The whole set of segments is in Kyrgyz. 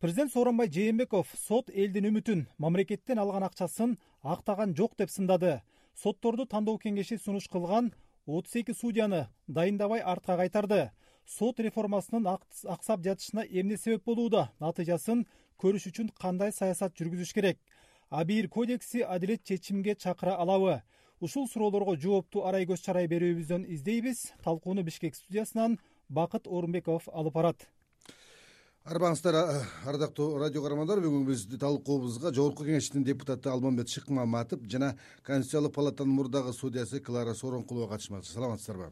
президент сооронбай жээнбеков сот элдин үмүтүн мамлекеттен алган акчасын актаган жок деп сындады. Сотторду тандоо кеңеши сунуш кылган отуз эки судьяны дайындабай артка кайтарды. Сот реформасынын аксап жатышына эмне себеп болууда? Натыйжасын көрүш үчүн кандай саясат жүргүзүш керек? Абийир кодекси адилет чечимге чакыра алабы. Ушул суроолорго жоопту арай көз чарай берүүбүздөн издейбиз. Талкууну бишкек студиясынан бакыт оорунбеков алып барат арбаңыздар ардактуу радио каармандар бүгүн биз талкуубузга жогорку кеңештин депутаты алмамбет шыкмаматов жана конституциялык палатанын мурдагы судьясы клара сооронкулова катышмакчы саламатсыздарбы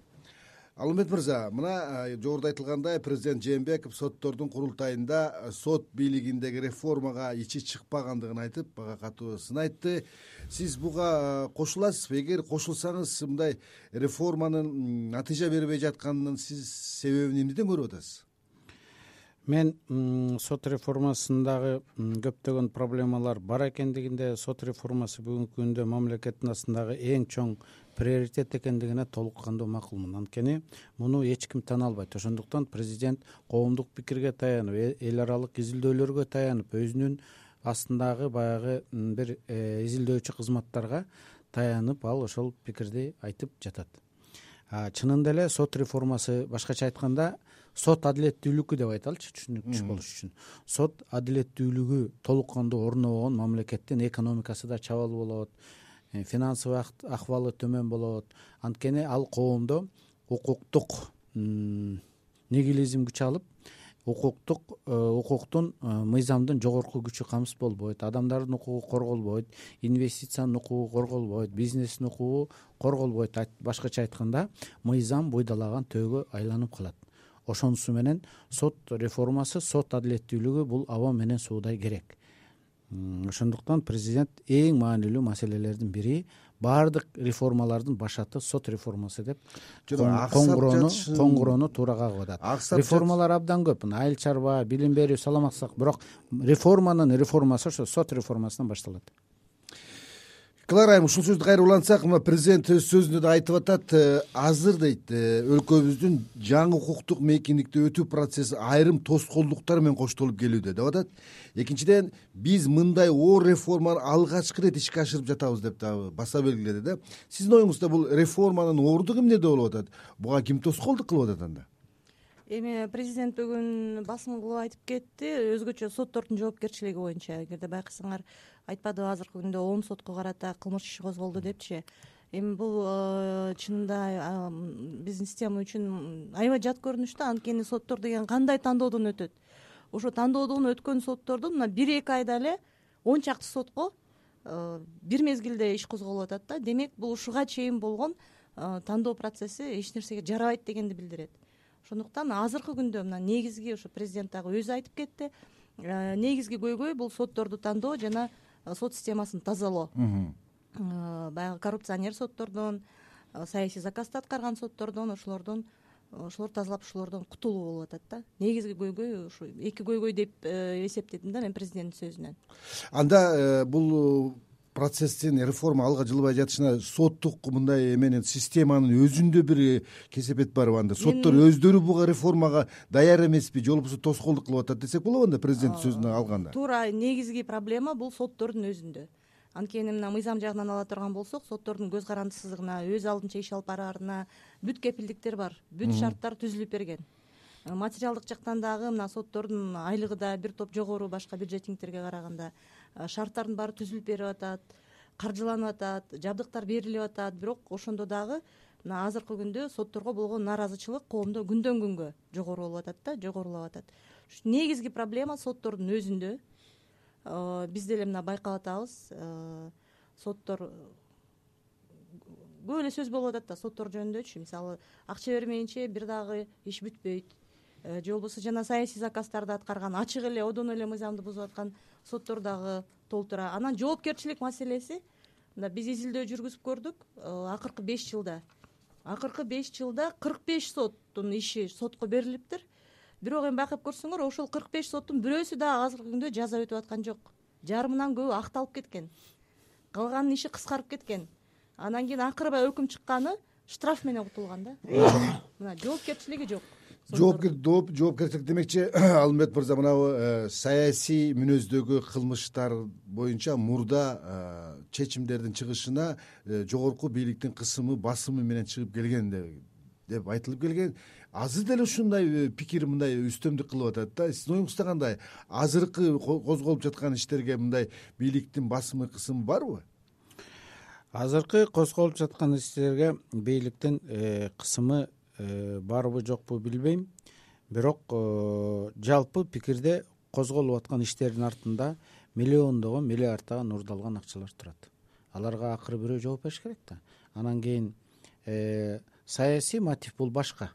алмамбет мырза мына жогоруда айтылгандай президент жээнбеков соттордун курултайында сот бийлигиндеги реформага ичи чыкпагандыгын айтып бага катуу сын айтты. Сиз буга кошуласызбы? Эгер кошулсаңыз мындай реформанын натыйжа бербей жатканынын сиз себебин эмнеден көрүп атасыз мен сот реформасындагы көптөгөн проблемалар бар экендигинде сот реформасы бүгүнкү күндө мамлекеттин астындагы эң чоң приоритет экендигине толук кандуу макулмун. Анткени муну эч ким тана албайт. Ошондуктан президент коомдук пикирге таянып э, эл аралык изилдөөлөргө таянып өзүнүн астындагы баягы бир э, изилдөөчү кызматтарга таянып ал ошол пикирди айтып жатат. Чынында эле сот реформасы башкача айтканда сот адилеттүүлүгү деп айталычы түшүнүксүз болуш үчүн. Сот адилеттүүлүгү толук кандуу орнобогон мамлекеттин экономикасы да чабал болот э, финансовый акыбалы төмөн болот. Анткени ал коомдо укуктук нигилизм күч алып укуктук э, укуктун э, мыйзамдын жогорку күчү камсыз болбойт адамдардын укугу корголбойт инвестициянын укугу корголбойт бизнестин укугу корголбойт башкача айтканда мыйзам буйдалаган төөгө айланып калат ошонусу менен сот реформасы сот адилеттүүлүгү бул аба менен суудай керек. Ошондуктан президент эң маанилүү маселелердин бири баардык реформалардын башаты сот реформасы деп коңгуроону коңгуроону туура кагып атат реформалар абдан көп. Мына айыл чарба билим берүү саламаттык бирок реформанын реформасы ошо сот реформасынан башталат клара айым ушул сөздү кайра улантсак мына президент өз сөзүндө да айтып атат э, азыр дейт э, өлкөбүздүн жаңы укуктук мейкиндикти өтүү процесси айрым тоскоолдуктар менен коштолуп келүүдө деп атат. Экинчиден биз мындай оор реформаны алгачкы ирет ишке ашырып жатабыз деп дагы баса белгиледи да. Сиздин оюңузда бул реформанын оордугу эмнеде болуп атат? Буга ким тоскоолдук кылып атат анда? Эми президент бүгүн басым кылып айтып кетти. Өзгөчө соттордун жоопкерчилиги боюнча эгерде байкасаңар айтпадыбы азыркы күндө он сотко карата кылмыш иши козголду депчи. Эми бул э, чынында биздин система үчүн аябай жат көрүнүш да анткени соттор деген кандай тандоодон өтөт? Ошо тандоодон өткөн соттордун мына бир эки айда эле он чакты сотко э, бир мезгилде иш козголуп атат да. Демек бул ушуга чейин болгон э, тандоо процесси эч нерсеге жарабайт дегенди билдирет. Ошондуктан азыркы күндө мына негизги ушу президент дагы өзү айтып кетти. Э, негизги көйгөй бул сотторду тандоо жана э, сот системасын тазалоо. Э, баягы коррупционер соттордон саясий заказды аткарган соттордон ошолордон ошолорду тазалап ошолордон кутулуу болуп атат да. Негизги көйгөй ушу эки көйгөй деп эсептедим да мен президенттин сөзүнөн. Анда бул процесстин реформа алга жылбай жатышына соттук мындай эменин системанын өзүндө бир кесепет барбы анда. Соттор өздөрү буга реформага даяр эмеспи же болбосо тоскоолдук кылып атат десек болобу анда президенттин сөзүн алганда? туура негизги проблема бул соттордун өзүндө. Анткени мына мыйзам жагынан ала турган болсок соттордун көз карандысыздыгына өз алдынча иш алып бараарына бүт кепилдиктер бар бүт шарттар түзүлүп берген. Материалдык жактан дагы мына соттордун айлыгы да бир топ жогору башка бюджетнингтерге караганда шарттардын баары түзүлүп берип атат каржыланып атат жабдыктар берилип атат. Бирок ошондо дагы мына азыркы күндө сотторго болгон нааразычылык коомдо күндөн күнгө жогору болуп атат да жогорулап атат. Негизги проблема соттордун өзүндө. Биз деле мына байкап атабыз соттор көп эле сөз болуп атат да соттор жөнүндөчү мисалы акча бермейинче бир дагы иш бүтпөйт. э, же болбосо жана саясий заказдарды аткарган ачык эле одоно эле мыйзамды бузуп аткан соттор дагы толтура. Анан жоопкерчилик маселеси мында биз изилдөө жүргүзүп көрдүк э, акыркы беш жылда. Акыркы беш жылда кырк беш соттун иши сотко берилиптир. Бирок эми байкап көрсөңөр ошол кырк беш соттун бирөөсү дагы азыркы күндө жаза өтүп аткан жок. Жарымынан көбү акталып кеткен калганынын иши кыскарып кеткен. Анан кийин акыры баягы өкүм чыкканы штраф менен кутулган да. Мына жоопкерчилиги жок жоопкер жоопкерчилик демекчи. Алымбет мырза мынабу э, саясий мүнөздөгү кылмыштар боюнча мурда э, чечимдердин чыгышына э, жогорку бийликтин кысымы басымы менен чыгып келген деп айтылып келген. Азыр деле ушундай пикир мындай үстөмдүк кылып атат да. Сиздин оюңузда кандай? Азыркы козголуп жаткан иштерге мындай бийликтин басымы кысымы барбы? Азыркы козголуп жаткан иштерге бийликтин кысымы барбы жокпу билбейм. Бирок э, жалпы пикирде козголуп аткан иштердин артында миллиондогон миллиарддаган уурдалган акчалар турат. Аларга акыры бирөө жооп бериш керек да. Анан кийин э, саясий мотив бул башка.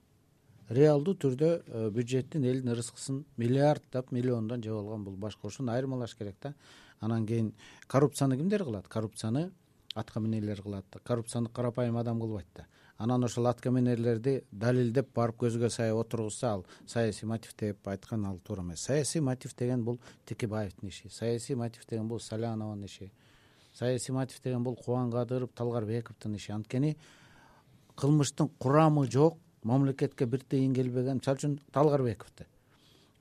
Реалдуу түрдө бюджеттин элдин ырыскысын миллиарддап миллиондон жеп алган бул башка ошону айырмалаш керек да. Анан кийин коррупцияны кимдер кылат? Коррупцияны аткаминерлер кылат. Коррупцияны карапайым адам кылбайт да анан ошол аткаминерлерди далилдеп барып көзгө сай отургузса ал саясий мотив деп айткан ал туура эмес. Саясий мотив деген бул текебаевдин иши саясий мотив деген бул салянованын иши саясий мотив деген бул кубан кадыров талгарбековдун иши. Анткени кылмыштын курамы жок мамлекетке бир тыйын келбеген. Мисалы үчүн талгарбековду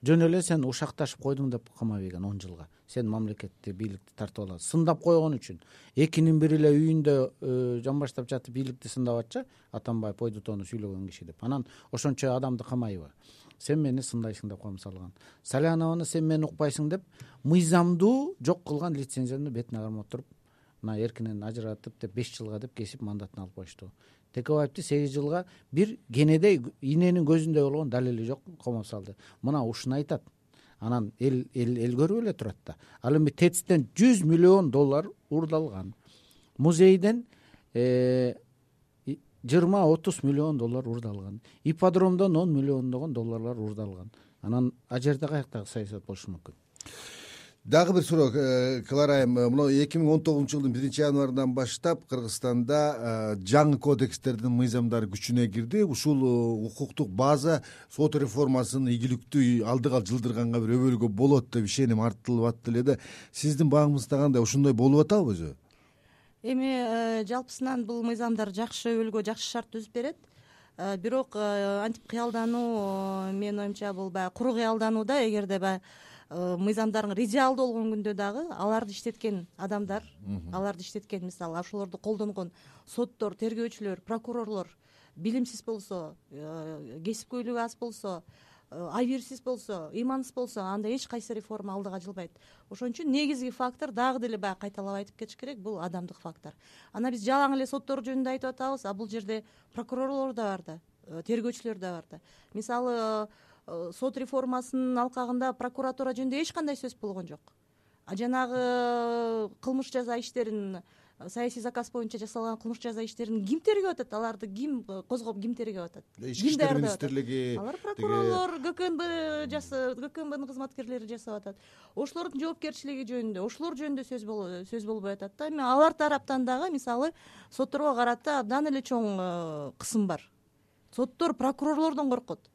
жөн эле сен ушакташып койдуң деп камап ийген он жылга. Сен мамлекетти бийликти тартып аласың. Сындап койгон үчүн. Экинин бири эле үйүндө э, жамбаштап жатып бийликти сындап атчы атамбаев ой дутоону сүйлөгөн киши деп. Анан ошончо адамды камайбы сен мени сындайсың деп кой мисалы салянованы сен мени укпайсың деп мыйзамдуу жок кылган лицензияны бетине кармап туруп мына эркинен ажыратып деп беш жылга деп кесип мандатын алып коюшту текебаевди сегиз жылга бир кенедейийненин көзүндөй болгон далили жок комоп салды. Мына ушуну айтат. Анан эл эл көрүп эле турат да. Ал эми тэцтен жүз миллион доллар уурдалган музейден э, жыйырма отуз миллион доллар уурдалган ипподромдон он миллиондогон долларлар уурдалган анан ал жерде каяктагы саясат болушу мүмкүн дагы бир суроо э, клара айым э, мына эки миң он тогузунчу жылдын биринчи январынан баштап кыргызстанда э, жаңы кодекстердин мыйзамдары күчүнө кирди. Ушул укуктук база сот реформасын ийгиликтүү алдыга жылдырганга бир өбөлгө болот деп ишеним артылып атты эле да сиздин баамыңызда кандай ошондой болуп атабы өзү? Эми жалпысынан бул мыйзамдар жакшы өбөлгө жакшы шарт түзүп берет. Бирок антип кыялдануу менин оюмча бул баягы куру кыялдануу да эгерде баягы Э, мыйзамдарың идеалдуу болгон күндө дагы аларды иштеткен адамдар аларды иштеткен мисалы ошолорду колдонгон соттор тергөөчүлөр прокурорлор билимсиз болсо э, кесипкөйлүгү аз болсо э, абийирсиз болсо ыймансыз болсо анда эч кайсы реформа алдыга жылбайт. Ошон үчүн негизги фактор дагы деле баягы кайталап айтып кетиш керек бул адамдык фактор. Анан биз жалаң эле соттор жөнүндө айтып атабыз а бул жерде прокурорлор да бар да тергөөчүлөр да бар да. Мисалы сот реформасынын алкагында прокуратура жөнүндө эч кандай сөз болгон жок. А жанагы э, кылмыш жаза иштерин э, саясий заказ боюнча жасалган кылмыш жаза иштерин ким тергеп атат? Аларды ким козгоп ким тергеп атат? Ички иштер министрлиги алар прокурорлор гкнб гкнбнын кызматкерлери жасап атат. Ошолордун жоопкерчилиги жөнүндө ошолор жөнүндө сөз сөз болбой атат да. Эми алар тараптан дагы мисалы сотторго карата абдан эле чоң кысым бар. Соттор прокурорлордон коркот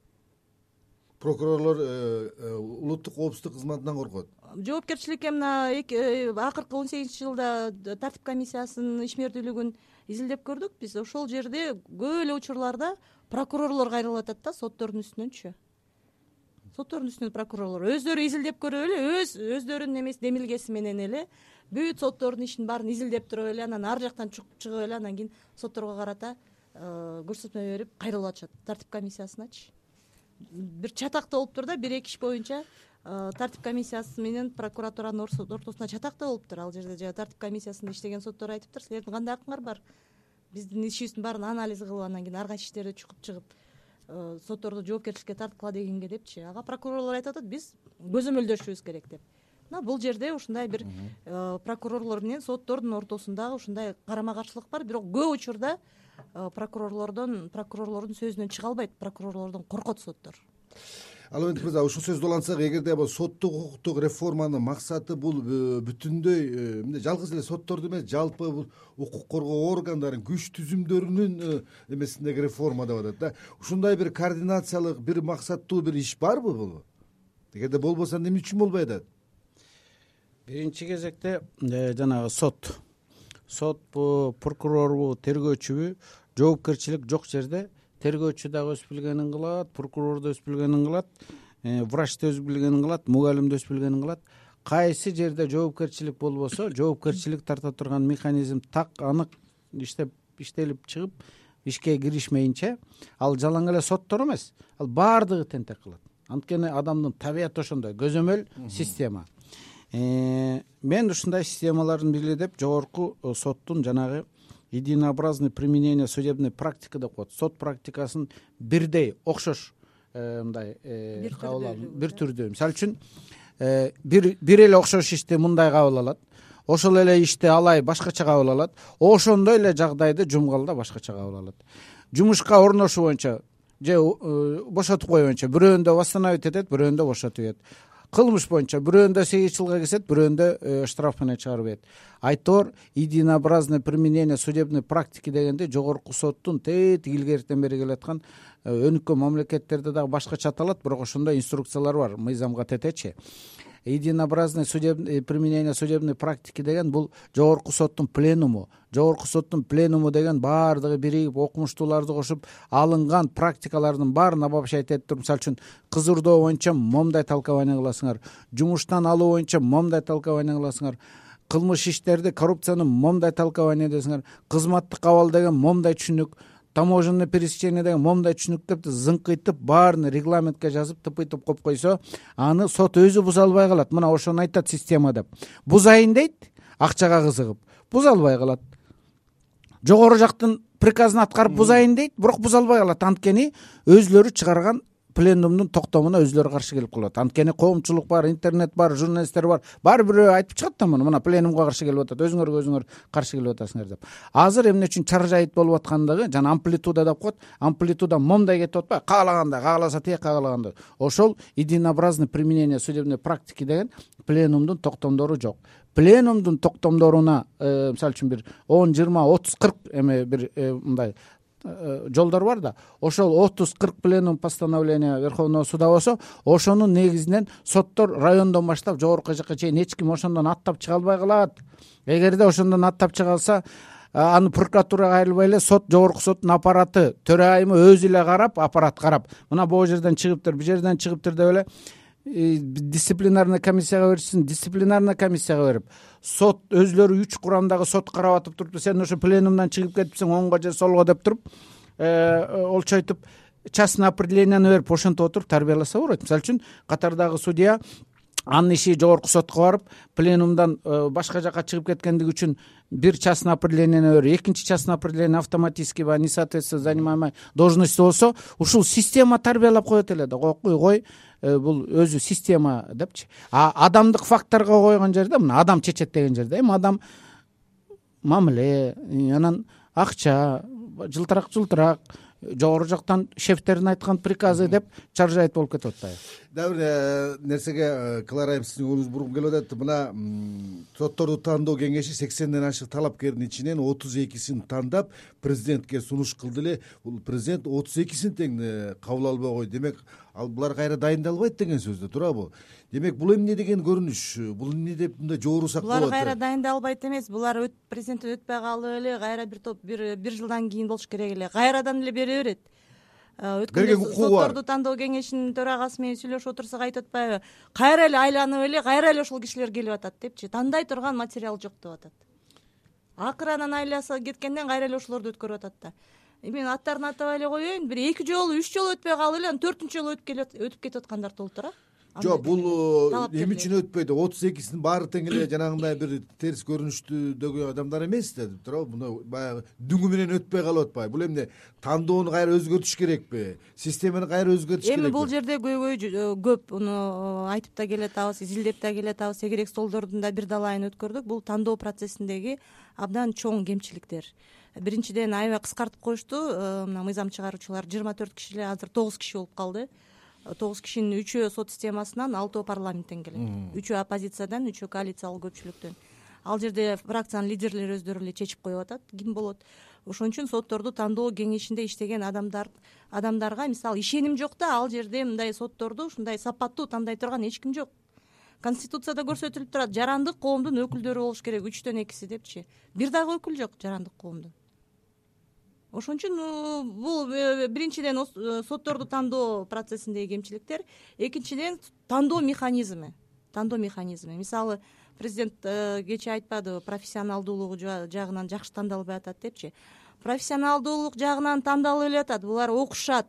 прокурорлор э, э, улуттук коопсуздук кызматынан коркот. Жоопкерчиликке мына э, акыркы он сегизинчи жылда тартип комиссиясынын ишмердүүлүгүн изилдеп көрдүк. Биз ошол жерде көп эле учурларда прокурорлор кайрылып атат да соттордун үстүнөнчү. Соттордун үстүнөн прокурорлор. Өздөрү изилдеп көрүп эле өз өздөрүнүн эмеси демилгеси менен эле бүт соттордун ишин баарын изилдеп туруп эле анан ар жактан чыгып эле анан кийин сотторго карата көрсөтмө берип кайрылып атышат. Тартип комиссиясыначы бир чатакта болуптур да бир эки иш боюнча. Э, тартип комиссиясы менен прокуратуранын ортосунда чатакта болуптур ал жерде жана тартип комиссиясында иштеген соттор айтыптыр силердин кандай акыңар бар? Биздин ишибиздин баарын анализ кылып анан кийин ар кайсы иштерди чукуп чыгып э, сотторду жоопкерчиликке тарткыла дегенге депчи. Ага прокурорлор айтып атат биз көзөмөлдөшүбүз керек деп. Мына бул жерде ушундай бир э, прокурорлор менен соттордун ортосундагы ушундай карама каршылык бар. Бирок көп учурда прокурорлордон прокурорлордун сөзүнөн чыга албайт прокурорлордон коркот соттор. Албек мырза ушул сөздү улантсак эгерде соттук укуктук реформанын максаты бул э, бүтүндөй э, мындай жалгыз эле сотторду эмес жалпы бул укук коргоо органдарын күч түзүмдөрүнүн эмесиндеги реформа деп атат да. Ушундай бир координациялык бир максаттуу бир иш барбы бул? Эгерде болбосо эмне үчүн болбой атат? Биринчи кезекте жанагы сот сотпу прокурорбу тергөөчүбү жоопкерчилик жок жерде тергөөчү дагы өз билгенин кылат прокурор да өз билгенин кылат э, врач да өз билгенин кылат мугалим да өз билгенин кылат. Кайсы жерде жоопкерчилик болбосо жоопкерчилик тарта турган механизм так анык иштеп иштелип чыгып ишке киришмейинче ал жалаң эле соттор эмес ал баардыгы тентек кылат. Анткени адамдын табияты ошондой көзөмөл система мен ушундай системалардын бири деп жогорку соттун жанагы единообразный применение судебной практики деп коет. Сот практикасын бирдей окшош э, мындай э, кабыл алып бир түрдүү мисалы үчүн бир бир эле окшош ишти мындай кабыл алат. Ошол эле ишти алай башкача кабыл алат. Ошондой эле жагдайды жумгал да башкача кабыл алат. Жумушка орношуу боюнча же э, бошотуп кое боюнча бирөөндө восстановить этет бирөөндө бошотуп ийет кылмыш боюнча бирөөндө сегиз жылга кесет бирөөндө э, штраф менен чыгарып ийет айтор единообразное применение судебной практики дегенди жогорку соттун тетиги илгеритен бери келаткан э, өнүккөн мамлекеттерде дагы башкача аталат бирок ошондой инструкциялар бар. Мыйзамга тетечи единообразное э, применение судебной практики деген бул жогорку соттун пленуму. Жогорку соттун пленуму деген баардыгы биригип окумуштууларды кошуп алынган практикалардын баарын обобщать этип туруп мисалы үчүн кыз боюнча момундай толкование кыласыңар. Жумуштан алуу боюнча момундай толкование кыласыңар. Кылмыш иштерди коррупцияны момундай толкование десиңер кызматтык абал деген момундай түшүнүк таможенный пересечение деген момундай түшүнүк деп зыңкыйтып баарын регламентке жазып тыпыйтып коюп койсо аны сот өзү буза албай калат. Мына ошону айтат система деп. Бузайын дейт акчага кызыгып. Буза албай калат. Жогору жактын приказын аткарып бузайын дейт бирок буза албай калат. Анткени өзүлөрү чыгарган пленумдун токтомуна өзүлөрү каршы келип калып атат анткени коомчулук бар интернет бар журналисттер бар. Баары бир бирөө айтып чыгат да муну. Мына пленумга каршы келип атат. Өзүңөргө өзүңөр каршы келип атасыңар деп. Азыр эмне үчүн чаржайыт болуп аткандыгы? Жана амплитуда деп коет амплитуда момундай кетип атпайбы? Каалагандай кагаласа тиек каалагандай. Ошол единообразный применение судебной практики деген пленумдун токтомдору жок. Пленумдун токтомдоруна э, мисалы үчүн бир он жыйырма отуз кырк эме бир э, мындай жолдор бар да. Ошол отуз кырк пленум постановление верховного суда болсо ошонун негизинен соттор райондон баштап жогорку жака чейин эч ким ошондон аттап чыга албай калат. Эгерде ошондон аттап чыга алса аны прокуратурага кайрылбай эле сот жогорку соттун аппараты төрайымы өзү эле карап аппарат карап мына могу жерден чыгыптыр бул жерден чыгыптыр деп эле э, дисциплинарный комиссияга беришсин дисциплинарный комиссияга берип сот өзүлөрү үч курамдагы сот карап атып туруп сен ошо пленумдан чыгып кетипсиң оңго же солго деп туруп э, олчойтуп частный определенияны берип ошентип отуруп тарбияласа болбойт мисалы үчүн катардагы судья анын иши жогорку сотко барып пленумдан э, башка жака чыгып кеткендиги үчүн бир частный определенияны берип экинчи частный определение автоматически баягы не соответствует занимаемой должности болсо ушул система тарбиялап коет эле да. Кой Э, бул өзү система депчи. А адамдык факторго койгон жерде мына адам чечет деген жерде эми адам мамиле анан акча жылтырак жылтырак жогору жактан шефтердин айткан приказы деп чаржайыт болуп кетип атпайбы дагы бир э, нерсеге э, клара айым сиздин көңүлүңүздү бургум келип атат? Мына сотторду тандоо кеңеши сексенден ашык талапкердин ичинен отуз экисин тандап президентке сунуш кылды эле. Бул президент отуз экисин тең кабыл албай койду. Демек ал булар кайра дайындалбайт деген сөз да туурабы демек бул эмне деген көрүнүш? Бул эмне деп мындай болуп атат булар кайра дайындалбайт эмес. Булар президенттен өтпөй калып эле кайра бир топ бир бир жылдан кийин болуш керек эле. Кайрадан эле бере берет укугу бар. Сотторду тандоо кеңешинин төрагасы менен сүйлөшүп отурсак айтып атпайбы кайра эле айланып эле кайра эле ошол кишилер келип атат депчи. Тандай турган материал жок деп атат. Акыры анан айласа кеткенден кайра эле ошолорду өткөрүп атат да. Мен аттарын атабай эле коеюн бир эки жолу үч жолу өтпөй калып эле анан төртүнчү жолу өтүп кетип аткандар болуп тура жок бул э, эмне үчүн өтпөйт. Отуз экисинин баары тең эле жанагындай бир терс көрүнүштүдөгү адамдар эмес да туурабы мына баягы дүңү менен өтпөй калып атпайбы. Бул эмне тандоону кайра өзгөртүш керекпи? Системаны кайра өзгөртүш керекпи эми бул жерде көйгөй э, көп муну э, айтып да келатабыз изилдеп да келатабыз тегерек столдордун да бир далайын өткөрдүк. Бул тандоо процессиндеги абдан чоң кемчиликтер. Биринчиден аябай кыскартып коюшту мына мыйзам чыгаруучулар жыйырма төрт киши эле азыр тогуз киши болуп калды тогуз кишинин үчөө сот системасынан алтөө парламенттен келет. Үчөө оппозициядан үчөө коалициялык көпчүлүктөн. Ал жерде фракциянын лидерлери өздөрү эле чечип коюп атат ким болот? Ошон үчүн сотторду тандоо кеңешинде иштеген адамдар адамдарга мисалы ишеним жок да ал жерде мындай сотторду ушундай сапаттуу тандай турган эч ким жок. Конституцияда көрсөтүлүп турат жарандык коомдун өкүлдөрү болуш керек үчтөн экиси депчи. Бир дагы өкүл жок жарандык коомдун ошон үчүн бул э, биринчиден э, сотторду тандоо процессиндеги кемчиликтер. Экинчиден тандоо механизми. Тандоо механизми. Мисалы президент э, кечээ айтпадыбы профессионалдуулугу жагынан жакшы тандалбай атат депчи. Профессионалдуулук жагынан тандалып эле атат булар окушат.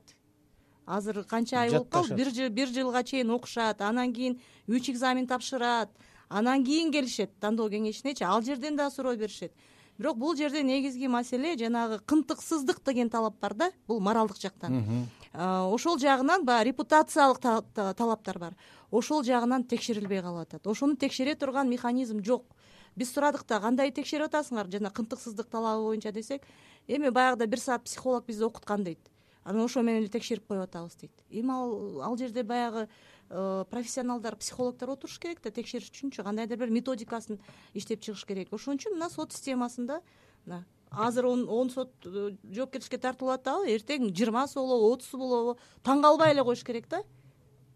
Азыр канча ай болуп калды? Бир жыл бир жылга чейин окушат анан кийин үч экзамен тапшырат анан кийин келишет тандоо кеңешинечи ал жерден дагы суроо беришет бирок бул жерде негизги маселе жанагы кынтыксыздык деген талап бар да бул моралдык жактан. Ошол жагынан баягы репутациялык талаптар бар. Ошол жагынан текшерилбей калып атат ошону текшере турган механизм жок. Биз сурадык да кандай текшерип атасыңар? Жана кынтыксыздык талабы боюнча десек эми баягыда бир саат психолог бизди окуткан дейт. Анан ошо менен эле текшерип коюп атабыз дейт. Эми ал ал жерде баягы профессионалдар психологдор отуруш керек да текшериш үчүнчү. Кандайдыр бир методикасын иштеп чыгыш керек. Ошон үчүн мына сот системасында мына азыр он сот э, жоопкерчиликке тартылып атабы эртең жыйырмасы болобу отузу болобу таң калбай эле коюш керек да.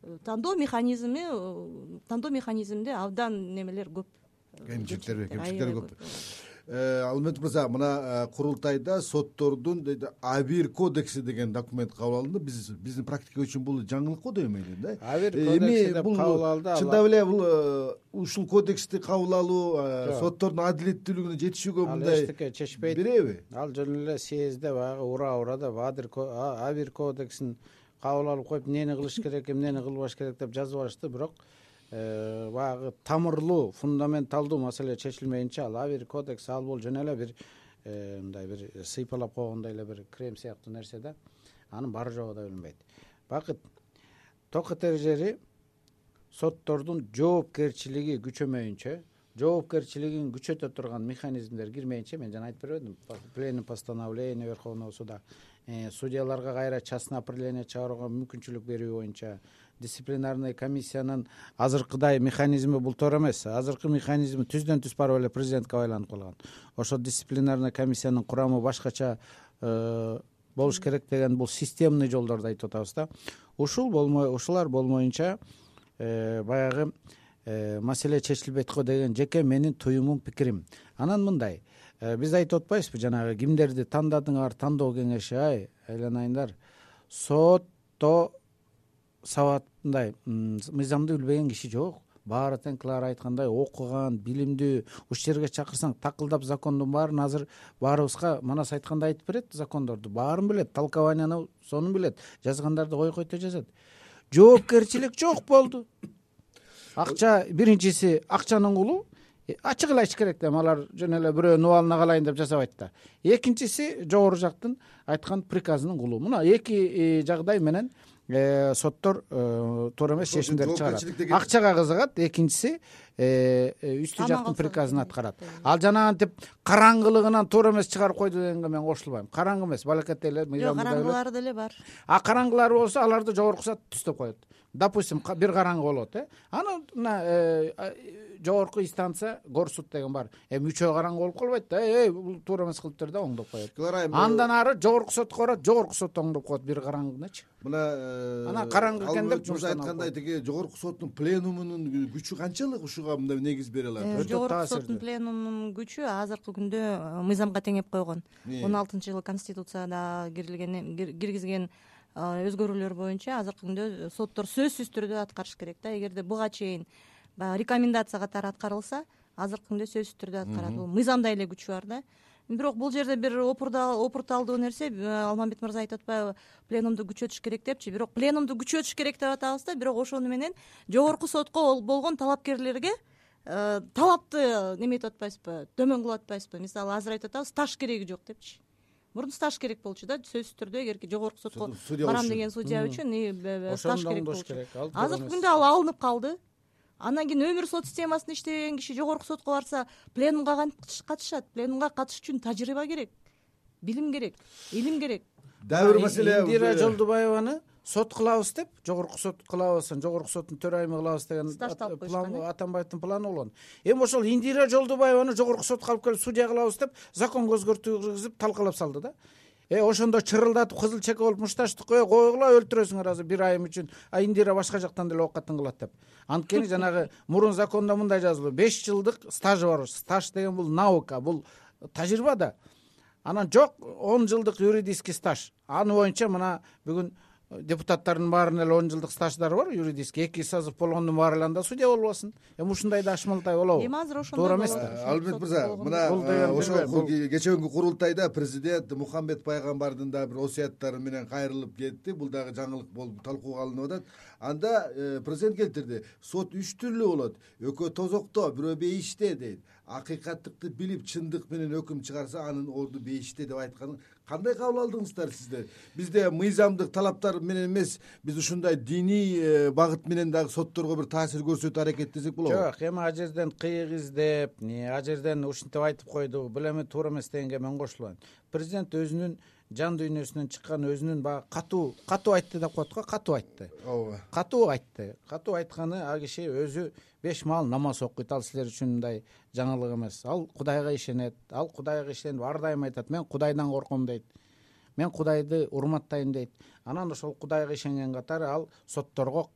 Э, тандоо механизми тандоо механизминде абдан немелер көп кемчиликтер кемчиликтер көп Э, алмамет мырза мына э, курултайда соттордун а бир кодекси деген документ кабыл алынды. Биз биздин практика үчүн бул жаңылык го дейм эле да. А бир э, кодекси деп кабыл алды чындап эле бул ушул кодексти кабыл алуу соттордун адилеттүүлүгүнө жетишүүгө мындай эчтеке чечпейт береби? Ал жөн эле съездде баягы ура ура деп а бир кодексин кабыл алып коюп эмнени кылыш керек эмнени кылбаш керек деп жазбашты бирок Э, баягы тамырлуу фундаменталдуу маселе чечилмейинче ал а бир кодекс ал бул жөн эле бир э, мындай бир сыйпалап койгондой эле бир крем сыяктуу нерсе да анын бары жогу да билинбейт бакыт токетер жери соттордун жоопкерчилиги күчөмөйүнчө жоопкерчилигин күчөтө турган механизмдер кирмейинче мен жана айтып бербедимби пленум постановление верховного суда. э, судьяларга кайра частный определение чыгарууга мүмкүнчүлүк берүү боюнча дисциплинарный комиссиянын азыркыдай механизми бултор эмес. Азыркы механизми түздөн түз барып эле президентке байланып калган. Ошо дисциплинарный комиссиянын курамы башкача э, болуш керек деген бул системный жолдорду айтып атабыз да. Ушул болмой ушулар болмоюнча э, баягы э, маселе чечилбейт го деген жеке менин туюмум пикирим. Анан мындай биз айтып атпайбызбы жанагы кимдерди тандадыңар тандоо кеңеши ай айланайындар. Сотто сабат мындай мыйзамды билбеген киши жок. Баары тең клара айткандай окуган билимдүү ушул жерге чакырсаң такылдап закондун баарын азыр баарыбызга манас айткандай айтып берет закондорду. Баарын билет толкованияны сонун билет жазгандарды койкойто жазат. Жоопкерчилик жок болду. Акча биринчиси акчанын кулу э, ачык эле айтыш керек да эми алар жөн эле бирөөнүн убалына калайын деп жасабайт да экинчиси жогору жактын айткан приказынын кулу. Мына эки э, жагдай менен Э, соттор э, туура эмес чечимдерди чыгарат. акчага кызыгат экинчиси үстү жактын приказын аткарат. Ал жанагынтип караңгылыгынан туура эмес чыгарып койду дегенге мен кошулбайм караңгы эмес балакетей эле жок караңгылары деле бар. А караңгылары болсо аларды жогорку сот түздөп коет допустим бир караңгы болот э. Анан мына жогорку инстанция гор суд деген бар. Эми үчөө караңгы болуп калбайт да. Эй бул туура эмес кылыптыр да оңдоп коет. Андан ары жогорку сотко барат жогорку сот оңдоп коет бир караңгынычы мына э, анан караңгы экен деп мырза айткандай тиги жогорку соттун пленумунун күчү канчалык ушуга мындай негиз бере алат? Э, жогорку соттун пленумунун күчү азыркы күндө э, мыйзамга теңеп койгон. Он алтынчы жылы конституцияда кирилген киргизген өзгөрүүлөр боюнча азыркы күндө соттор сөзсүз түрдө аткарыш керек да. Эгерде буга чейин баягы рекомендация катары аткарылса азыркы күндө сөзсүз түрдө аткарат. Бул мыйзамда эле күчү бар да. Бирок бул жерде бир опурталдуу нерсе алмамбет мырза айтып атпайбы пленумду күчөтүш керек депчи. Бирок пленумду күчөтүш керек деп атабыз да бирок ошону менен жогорку сотко болгон талапкерлерге э, талапты неметип атпайбызбы төмөн кылып атпайбызбы мисалы азыр айтып атабыз стаж кереги жок депчи мурун стаж керек болчу да сөзсүз түрдө эгерки жогорку сотко барам деген судья үчүн стаж керек болчу. азыркы күндө ал алынып калды. Андан кийин өмүр сот системасында иштеген киши жогорку сотко барса пленумга кантип катышат. Пленумга катышыш үчүн тажрыйба керек билим керек илим керек. Дагы бир маселе индира жолдубаеваны сот кылабыз деп жогорку сот кылабыз жогорку соттун төрайымы кылабыз деген план атамбаевдин планы болгон эми ошол индира жолдубаеваны жогорку сотко алып келип судья кылабыз деп законго өзгөртүү киргизип талкалап салды да. Э ошондо чырылдатып кызыл чеке болуп мушташтык э койгула өлтүрөсүңөр азыр бир айым үчүн. А индира башка жактан деле оокатын кылат деп. Анткени жанагы мурун закондо мындай жазылуу. Беш жылдык стажы бар стаж деген бул наука бул тажрыйба да. Анан жок он жылдык юридический стаж. Аны боюнча мына бүгүн депутаттардын баарынын эле он жылдык стаждары бар юридический. Эки созыв болгондун баары эле анда судья болбосун. Эми ушундай да ашмалтай болобу. Эми азыр ошондой туура эмес да. Албек мырза мына Бул деген ошо бул- кечээкүнкү курултайда президент мухаммед пайгамбардын да бир осуяттары менен кайрылып кетти. Бул дагы жаңылык болуп талкууга алынып атат анда э, президент келтирди. Сот үч түрлүү болот. Экөө тозокто бирөө бейиште дейт. Акыйкаттыкты билип чындык менен өкүм чыгарса анын орду бейиште деп айтканын кандай кабыл алдыңыздар сиздер бизде мыйзамдык талаптар менен эмес. Биз ушундай диний э, багыт менен дагы сотторго бир таасир көрсөтүү аракеттесек болобу? Жок эми ал жерден кыйык издеп ал жерден ушинтип айтып койду. Бул эми туура эмес дегенге мен кошулбайм президент өзүнүн жан дүйнөсүнөн чыккан өзүнүн баягы катуу катуу айтты деп коет го катуу айтты. Ооба. Катуу айтты. Катуу айтканы ал киши өзү беш маал намаз окуйт. Ал силер үчүн мындай жаңылык эмес. Ал кудайга ишенет. Ал кудайга ишенип ар дайым айтат. Мен кудайдан корком дейт. Мен кудайды урматтайм дейт. Анан ошол кудайга ишенген катары ал сотторго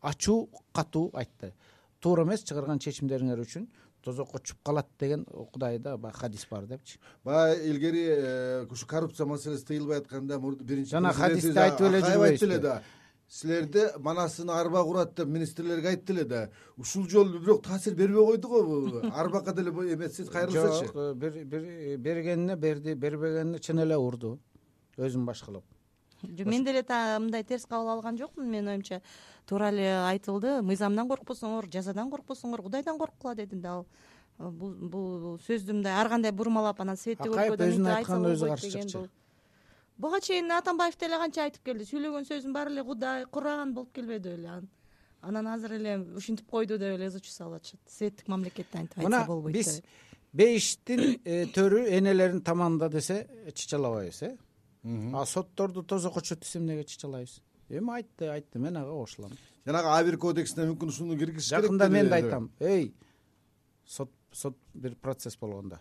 ачуу катуу айтты. Туура эмес чыгарган чечимдериңер үчүн тозокко чүп калат деген кудайда баягы хадис бар депчи. Баягы илгери э, ушу коррупция маселеси тыйылбай атканда биринчи жана президентибиз хадисти айтып эле Акаев айтты эле да. Силерде манасыны арба курат деп министрлерге айтты эле да. Ушул жолу бирок таасир бербей койду го бул арбакка деле эметсиз кайрылсачы. Жок э, бир бергенине берди бербегенине чын эле урду. Өзүн баш кылып жок мен деле мындай терс кабыл алган жокмун менин оюмча туура эле айтылды. Мыйзамдан коркпосоңор жазадан коркпосоңор кудайдан корккула деди да ал. Э, бул бул сөздү мындай ар кандай бурмалап анан светти Акаев көрпөдөн өзүнүн айтканына өзү каршы чыкчу. буга чейин атамбаев деле канча айтып келди. Сүйлөгөн сөзүнүн баары эле кудай куран болуп келбеди беле Ан- анан азыр эле ушинтип койду деп эле ызы чуу салып атышат. Светтик мамлекетте антип айтса мына болбойт биз бейиштин э, төрү энелерин таманында десе чычалабайбыз э? А сотторду тозокко чөт десе эмнеге чычалайбыз эми айтты айтты мен ага кошулам. Жанагы а бир кодексине мүмкүн ушуну киргизиш керек жакында мен да айтам. Эй сот сот бир процесс болгондо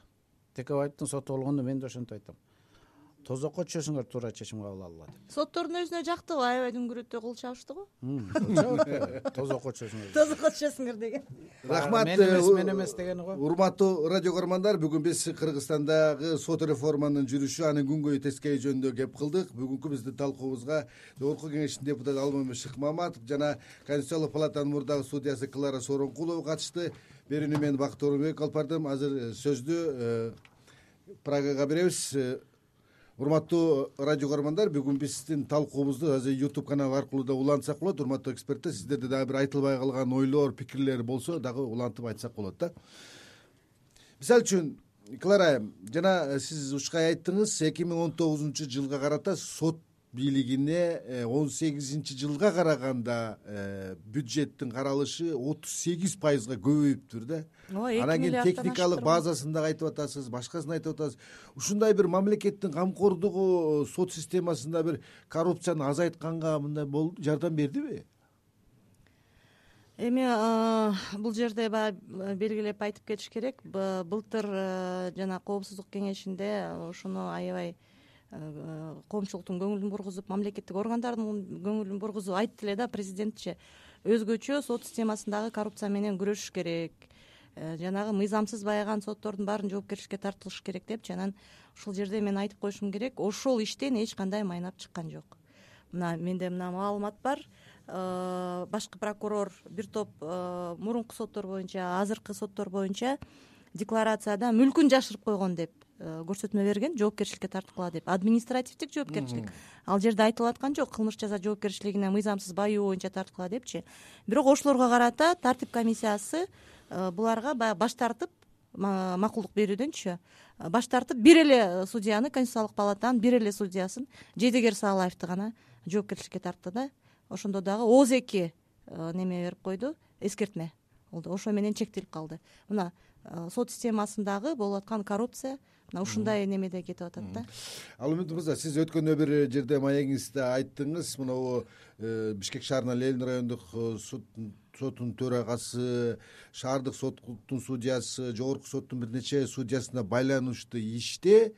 текебаевдин соту болгондо мен да ошентип айтам тозокко түшөсүңөр туура чечим кабыл алгыла деп. Соттордун өзүнө жакты го аябай дүңгүрөттөй кыл чабышты го? Тозокко түшөсүңөр. Тозокко түшөсүңөр деген. Рахмат мен эмес э, мен эмес дегени го. урматтуу радио көрөрмандар бүгүн биз кыргызстандагы сот реформанын жүрүшү анын күнгөйү тескейи жөнүндө кеп кылдык. Бүгүнкү биздин талкуубузга жогорку кеңештин депутаты алмамбет шыкмаматов жана конституциялык палатанын мурдагы судьясы клара сооронкулова катышты. Берүүнү мен бакыт оорунбеков алып бардым азыр э, сөздү э, прагага беребиз урматтуу радио көрөрмандар бүгүн биздин талкуубузду азыр youtube канал аркылуу да улантсак болот. Урматтуу эксперттер сиздерде дагы бир айтылбай калган ойлор пикирлер болсо дагы улантып айтсак болот да. Мисалы үчүн клара айым жана э, сиз ушкай айттыңыз эки миң он тогузунчу жылга карата сот бийлигине э, он сегизинчи жылга караганда э, бюджеттин каралышы отуз сегиз пайызга көбөйүптүр да. Ооба анан кийин техникалык базасын дагы айтып атасыз башкасын айтып атасыз. Ушундай бир мамлекеттин камкордугу сот системасында бир коррупцияны азайтканга мындай жардам бердиби? Эми э, бул жерде баягы белгилеп айтып кетиш керек. Былтыр э, жана коопсуздук кеңешинде ушуну аябай э, коомчулуктун көңүлүн бургузуп мамлекеттик органдардын көңүлүн бургузуп айтты эле да президентчи өзгөчө сот системасындагы коррупция менен күрөшүш керек. Э, жанагы мыйзамсыз байыган соттордун баарын жоопкерчиликке тартылыш керек депчи анан ушул жерде мен айтып коюшум керек. Ошол иштен эч кандай майнап чыккан жок. Мына менде мына маалымат бар. Э, башкы прокурор бир топ э, мурунку соттор боюнча азыркы соттор боюнча декларацияда мүлкүн жашырып койгон деп. э, көрсөтмө берген жоопкерчиликке тарткыла деп. Административдик жоопкерчилик. Ал жерде айтылып аткан жок кылмыш жаза жоопкерчилигине мыйзамсыз баюу боюнча тарткыла депчи бирок ошолорго карата тартип комиссиясы э, буларга баягы баш тартып ма- макулдук берүүдөнчү э, баш тартып бир эле судьяны конституциялык палатанын бир эле судьясын жейдегер саалаевди гана жоопкерчиликке тартты да ошондо дагы ооз эки э, неме берип койду эскертме ол да ошо менен чектелип калды. Мына э, сот системасындагы болуп аткан коррупция мына ушундай немеде кетип атат да. Алмамет мырза сиз өткөндө бир жерде маегиңизде айттыңыз. Мынабу э, бишкек шаарынын ленин райондук э, суд- сотунун төрагасы шаардык соттун судьясы жогорку соттун бир нече судьясына байланыштуу иште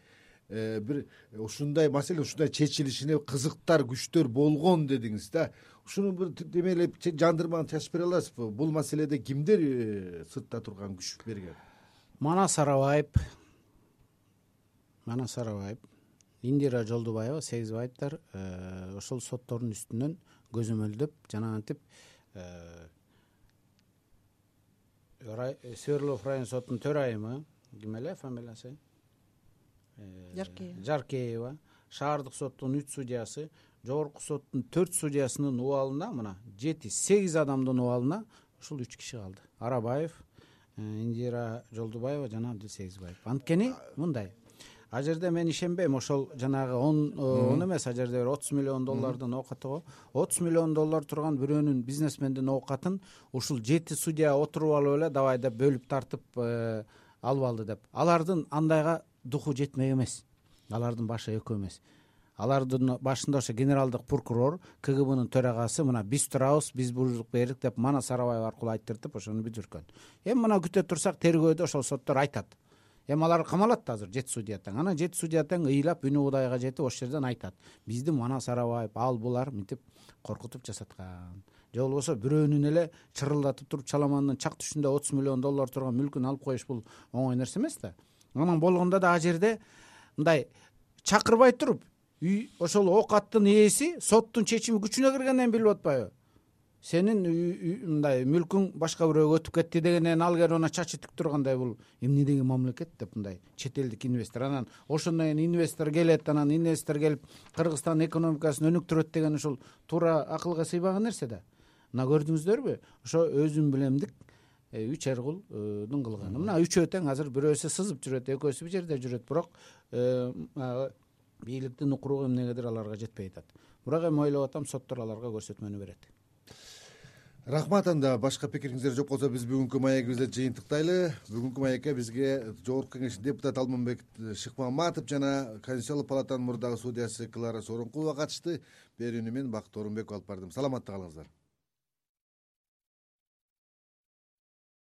э, бир ушундай маселе ушундай чечилишине кызыктар күчтөр болгон дедиңиз да. Ушуну бир немелеп че- жандырманы чачып бере аласызбы? Бул маселеде кимдер э, сыртта турган күч берген? Манас арабаев манас арабаев индира жолдубаева сегизбаевдер э, ошол соттордун үстүнөн көзөмөлдөп жанагынтип э, свердлов район сотунун төрайымы ким эле фамилиясы жаркеева. Жаркеева. Шаардык соттун үч судьясы жогорку соттун төрт судьясынын убалына мына жети сегиз адамдын убалына ушул үч киши калды. Арабаев э, индира жолдубаева жана абдил сегизбаев анткени мындай ал жерде мен ишенбейм ошол жанагы он э, он эмес ал жерде бир отуз миллион доллардын оокаты го. Отуз миллион доллар турган бирөөнүн бизнесмендин оокатын ушул жети судья отуруп алып эле давай деп бөлүп тартып э, алып алды деп. Алардын андайга духу жетмек эмес. Алардын башы экөө эмес. Алардын башында ошо генералдык прокурор кгбнын төрагасы мына биз турабыз биз буйрук бердик деп манас арабаев аркылуу айттыртып ошону бүтүргөн эми мына күтө турсак тергөөдө ошол соттор айтат эми алар камалат азыр жети судья тең анан жети судья тең ыйлап үн убадайга жетип ошол жерден айтат. Бизди манас арабаев ал булар мынтип коркутуп жасаткан. Же болбосо бирөөнүн эле чырылдатып туруп чаламандын чак түшүндө отуз миллион доллар турган мүлкүн алып коюш бул оңой нерсе эмес да. Анан болгондо да ал жерде мындай чакырбай туруп үй ошол оокаттын ээси соттун чечими күчүнө киргенден билип атпайбы сенин мындай мүлкүң башка бирөөгө өтүп кетти дегенден ал келип анан чачы тик тургандай бул. Эмне деген мамлекет деп мындай чет элдик инвестор. Анан ошондон кийин инвестор келет анан инвестор келип кыргызстандын экономикасын өнүктүрөт деген ушул туура акылга сыйбаган нерсе да. Мына көрдүңүздөрбү? Ошо өзүм билемдик. Э, үч эр кулдун кылганы мына үчөө тең азыр бирөөсү сызып жүрөт экөөсү бул жерде жүрөт. Бирок э, бийликтин укуругу эмнегедир аларга жетпей атат. Бирок эми ойлоп атам соттор аларга көрсөтмөнү берет рахмат анда башка пикириңиздер жок болсо биз бүгүнкү маегибизди жыйынтыктайлы. Бүгүнкү маекке бизге жогорку кеңештин депутаты алмамбек шыкмаматов жана конституциялык палатанын мурдагы судьясы клара сооронкулова катышты. Берүүнү мен бакыт орунбеков алып бардым. Саламатта калыңыздар